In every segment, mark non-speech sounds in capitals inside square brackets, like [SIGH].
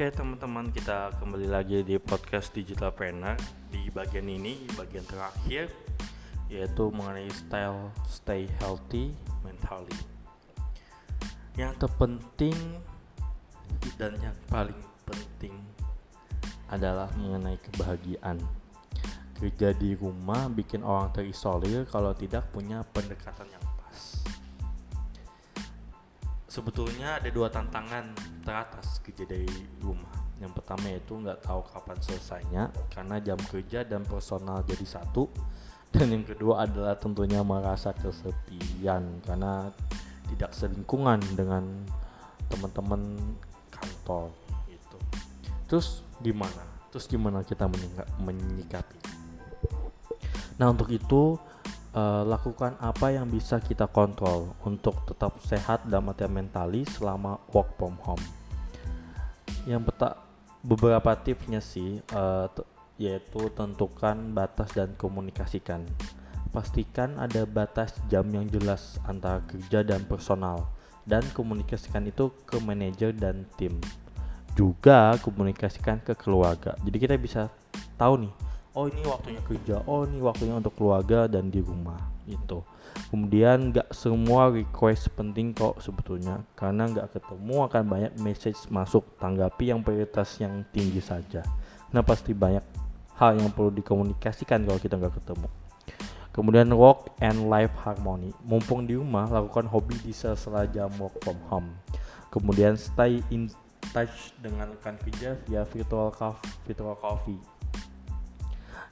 Oke teman-teman kita kembali lagi di podcast Digital Planner Di bagian ini, bagian terakhir Yaitu mengenai style stay healthy mentally. Yang terpenting dan yang paling penting adalah mengenai kebahagiaan. Kerja di rumah bikin orang terisolir kalau tidak punya pendekatan yang sebetulnya ada dua tantangan teratas kerja dari rumah. Yang pertama yaitu nggak tahu kapan selesainya karena jam kerja dan personal jadi satu. [LAUGHS] Dan yang kedua adalah tentunya merasa kesepian karena tidak selingkungan dengan teman-teman kantor itu terus gimana? Terus gimana kita menyikapi? Nah untuk itu uh, lakukan apa yang bisa kita kontrol untuk tetap sehat dan artian mentali selama work from home. Yang peta beberapa tipsnya sih uh, yaitu tentukan batas dan komunikasikan. Pastikan ada batas jam yang jelas antara kerja dan personal dan komunikasikan itu ke manajer dan tim. Juga komunikasikan ke keluarga. Jadi kita bisa tahu nih oh ini waktunya kerja oh ini waktunya untuk keluarga dan di rumah itu kemudian nggak semua request penting kok sebetulnya karena nggak ketemu akan banyak message masuk tanggapi yang prioritas yang tinggi saja. Nah pasti banyak hal yang perlu dikomunikasikan kalau kita nggak ketemu. Kemudian work and life harmony mumpung di rumah lakukan hobi di sela-sela jam work from home. Kemudian stay in touch dengan rekan kerja via virtual coffee, virtual coffee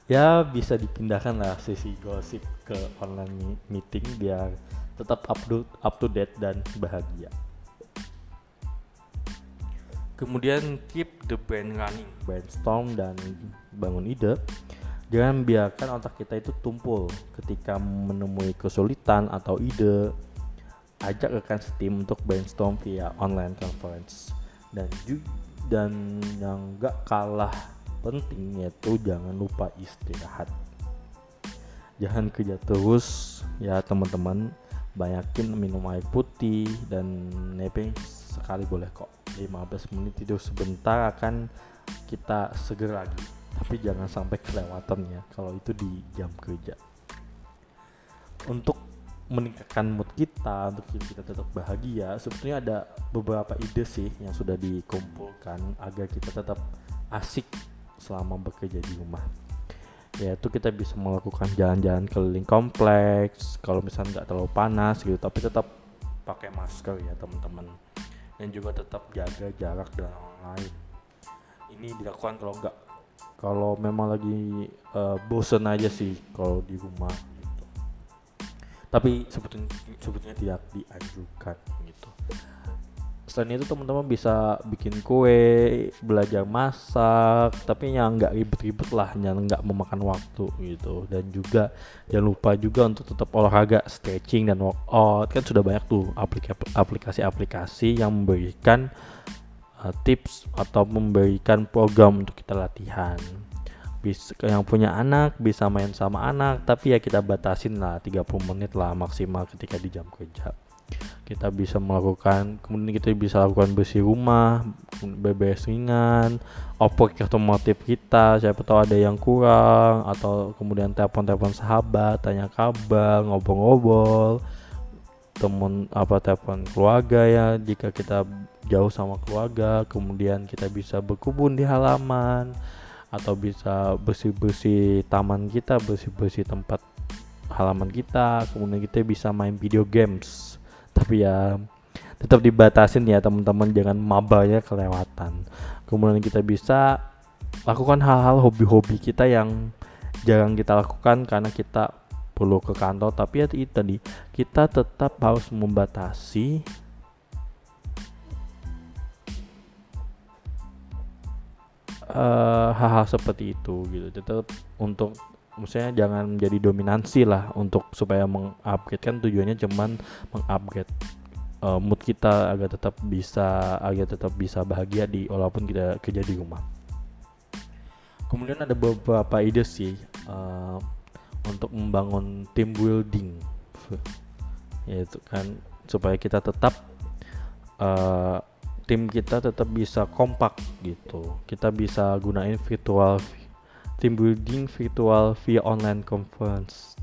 ya bisa dipindahkan lah sesi gosip ke online meeting biar tetap up to, up to date dan bahagia. Kemudian keep the brain running, brainstorm dan bangun ide. Jangan biarkan otak kita itu tumpul ketika menemui kesulitan atau ide. Ajak rekan setim untuk brainstorm via online conference dan dan yang gak kalah penting yaitu jangan lupa istirahat. Jangan kerja terus. Ya teman-teman banyakin minum air putih dan napping sekali boleh kok. 15 menit tidur sebentar akan kita seger lagi. Tapi jangan sampai kelewatan ya kalau itu di jam kerja. Untuk meningkatkan mood kita untuk kita tetap bahagia sebetulnya ada beberapa ide sih yang sudah dikumpulkan agar kita tetap asik selama bekerja di rumah. Yaitu kita bisa melakukan jalan-jalan keliling kompleks. Kalau misalnya nggak terlalu panas gitu tapi tetap pakai masker ya teman-teman. Dan juga tetap jaga jarak dan lain-lain. Ini dilakukan kalau nggak kalau memang lagi uh, bosen aja sih kalau di rumah gitu. Tapi sebetulnya sebetulnya tidak dianjurkan gitu selain itu teman-teman bisa bikin kue belajar masak tapi yang nggak ribet-ribet lah yang nggak memakan waktu gitu. Dan juga jangan lupa juga untuk tetap olahraga stretching dan workout. Kan sudah banyak tuh aplikasi-aplikasi yang memberikan uh, tips atau memberikan program untuk kita latihan. Bisa yang punya anak bisa main sama anak tapi ya kita batasin lah 30 menit lah maksimal ketika di jam kerja kita bisa melakukan kemudian kita bisa lakukan bersih rumah beberes ringan operasi otomotif kita siapa tahu ada yang kurang atau kemudian telepon-telepon sahabat tanya kabar ngobrol-ngobrol temen apa telepon keluarga ya jika kita jauh sama keluarga kemudian kita bisa berkebun di halaman atau bisa bersih-bersih taman kita bersih-bersih tempat halaman kita kemudian kita bisa main video games tapi ya tetap dibatasin ya teman-teman. Jangan mabanya kelewatan. Kemudian kita bisa lakukan hal-hal hobi-hobi kita yang jarang kita lakukan karena kita perlu ke kantor. Tapi ya itu tadi kita tetap harus membatasi uh, hal-hal seperti itu gitu. Tetap untuk maksudnya jangan menjadi dominansi lah untuk supaya mengupgrade. Kan tujuannya cuman mengupgrade uh, mood kita agar tetap bisa agar tetap bisa bahagia di walaupun kita kerja di rumah. Kemudian ada beberapa ide sih uh, untuk membangun team building, yaitu kan supaya kita tetap uh, tim kita tetap bisa kompak gitu. Kita bisa gunain virtual team building virtual via online conference.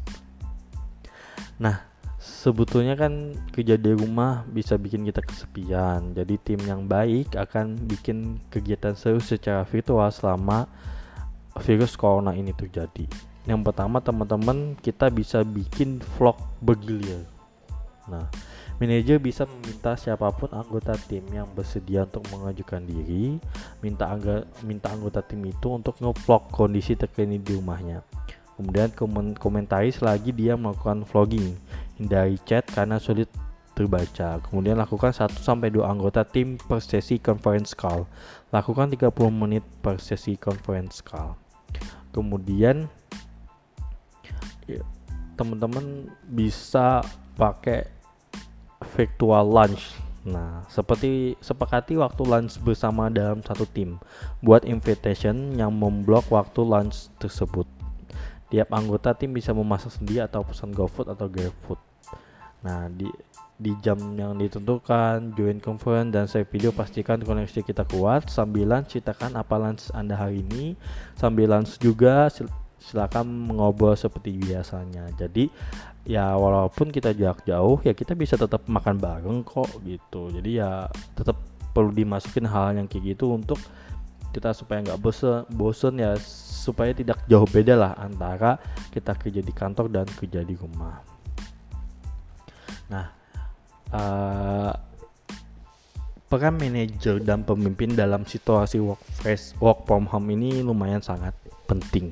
Nah sebetulnya kan kerja di rumah bisa bikin kita kesepian. Jadi tim yang baik akan bikin kegiatan seru secara virtual selama virus corona ini terjadi. Yang pertama teman-teman kita bisa bikin vlog bergilir. Nah Manajer bisa meminta siapa pun anggota tim yang bersedia untuk mengajukan diri, minta angga, minta anggota tim itu untuk ngevlog kondisi terkini di rumahnya. Kemudian komen komentari selagi dia melakukan vlogging. Hindari chat karena sulit terbaca. Kemudian lakukan 1 sampai 2 anggota tim per sesi conference call. Lakukan 30 menit per sesi conference call. Kemudian ya, teman-teman bisa pakai virtual lunch. Nah, seperti sepakati waktu lunch bersama dalam satu tim. Buat invitation yang memblok waktu lunch tersebut. Tiap anggota tim bisa memasak sendiri atau pesan GoFood atau GrabFood. Nah, di di jam yang ditentukan, join conference dan share video pastikan koneksi kita kuat. Sambil lunch ceritakan apa lunch Anda hari ini. Sambil lunch juga silakan mengobrol seperti biasanya. Jadi ya walaupun kita jarak jauh ya kita bisa tetap makan bareng kok gitu. Jadi ya tetap perlu dimasukin hal yang kayak gitu untuk kita supaya nggak bosen bosen ya supaya tidak jauh beda lah antara kita kerja di kantor dan kerja di rumah. Nah uh, peran manajer dan pemimpin dalam situasi work fresh work from home ini lumayan sangat penting.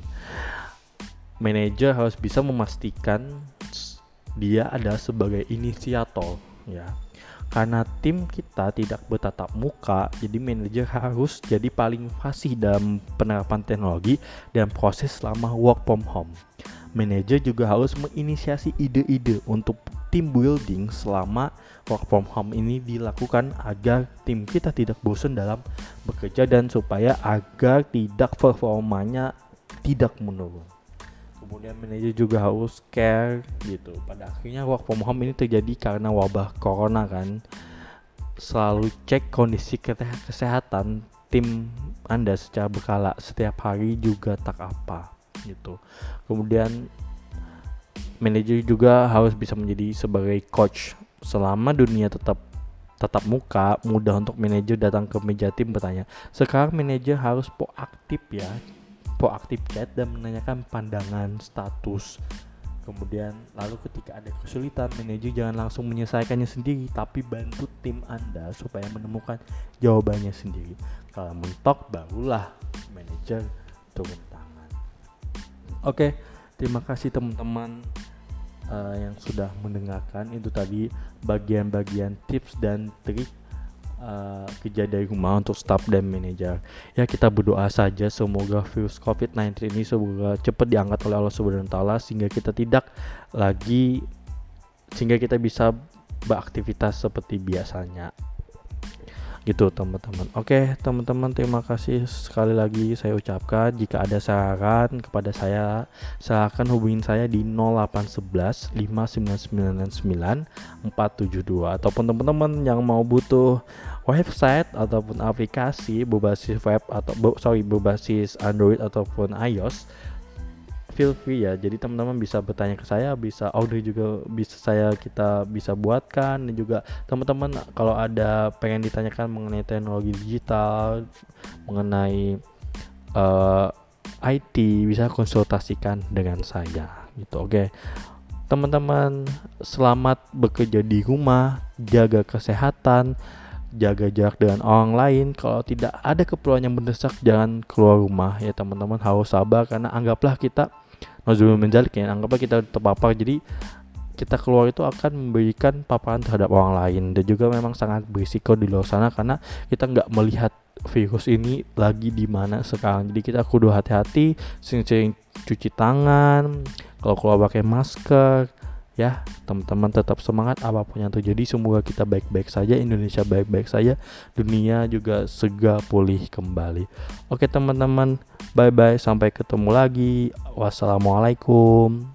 Manajer harus bisa memastikan dia ada sebagai inisiator ya. Karena tim kita tidak bertatap muka jadi manajer harus jadi paling fasih dalam penerapan teknologi dan proses selama work from home. Manajer juga harus menginisiasi ide-ide untuk tim building selama work from home ini dilakukan agar tim kita tidak bosan dalam bekerja dan supaya agar tidak performanya tidak menurun kemudian manajer juga harus care gitu. Pada akhirnya work from home ini terjadi karena wabah corona kan. Selalu cek kondisi kesehatan tim anda secara berkala setiap hari juga tak apa gitu. Kemudian manajer juga harus bisa menjadi sebagai coach. Selama dunia tetap tetap muka mudah untuk manajer datang ke meja tim bertanya sekarang manajer harus proaktif ya proaktif chat dan menanyakan pandangan status. Kemudian lalu ketika ada kesulitan manajer jangan langsung menyelesaikannya sendiri tapi bantu tim anda supaya menemukan jawabannya sendiri. Kalau mentok barulah manajer turun tangan. Oke terima kasih teman-teman uh, yang sudah mendengarkan itu tadi bagian-bagian tips dan trik kerja dari rumah untuk staff dan manajer. Ya kita berdoa saja semoga virus COVID-19 ini semoga cepat diangkat oleh Allah Subhanahu wa taala sehingga kita tidak lagi sehingga kita bisa beraktivitas seperti biasanya gitu teman-teman. Oke teman-teman terima kasih sekali lagi saya ucapkan. Jika ada saran kepada saya silahkan hubungin saya di 0811 5999 472 ataupun teman-teman yang mau butuh website ataupun aplikasi berbasis web atau sorry berbasis Android ataupun iOS feel free ya. Jadi teman-teman bisa bertanya ke saya bisa order juga bisa saya kita bisa buatkan. Dan juga teman-teman kalau ada pengen ditanyakan mengenai teknologi digital mengenai uh, eh, IT bisa konsultasikan dengan saya gitu. Oke. Okay. teman-teman selamat bekerja di rumah jaga kesehatan jaga jarak dengan orang lain. Kalau tidak ada keperluan yang mendesak jangan keluar rumah. Ya teman-teman harus sabar karena anggaplah kita Nazrul menjalik ya anggaplah kita terpapar. Jadi kita keluar itu akan memberikan paparan terhadap orang lain dan juga memang sangat berisiko di luar sana karena kita nggak melihat virus ini lagi di mana sekarang. Jadi kita kudu hati-hati sering-sering cuci tangan kalau keluar pakai masker ya teman-teman tetap semangat apa pun yang terjadi. Semoga kita baik-baik saja Indonesia baik-baik saja dunia juga segera pulih kembali. Oke teman-teman bye bye sampai ketemu lagi. Wassalamualaikum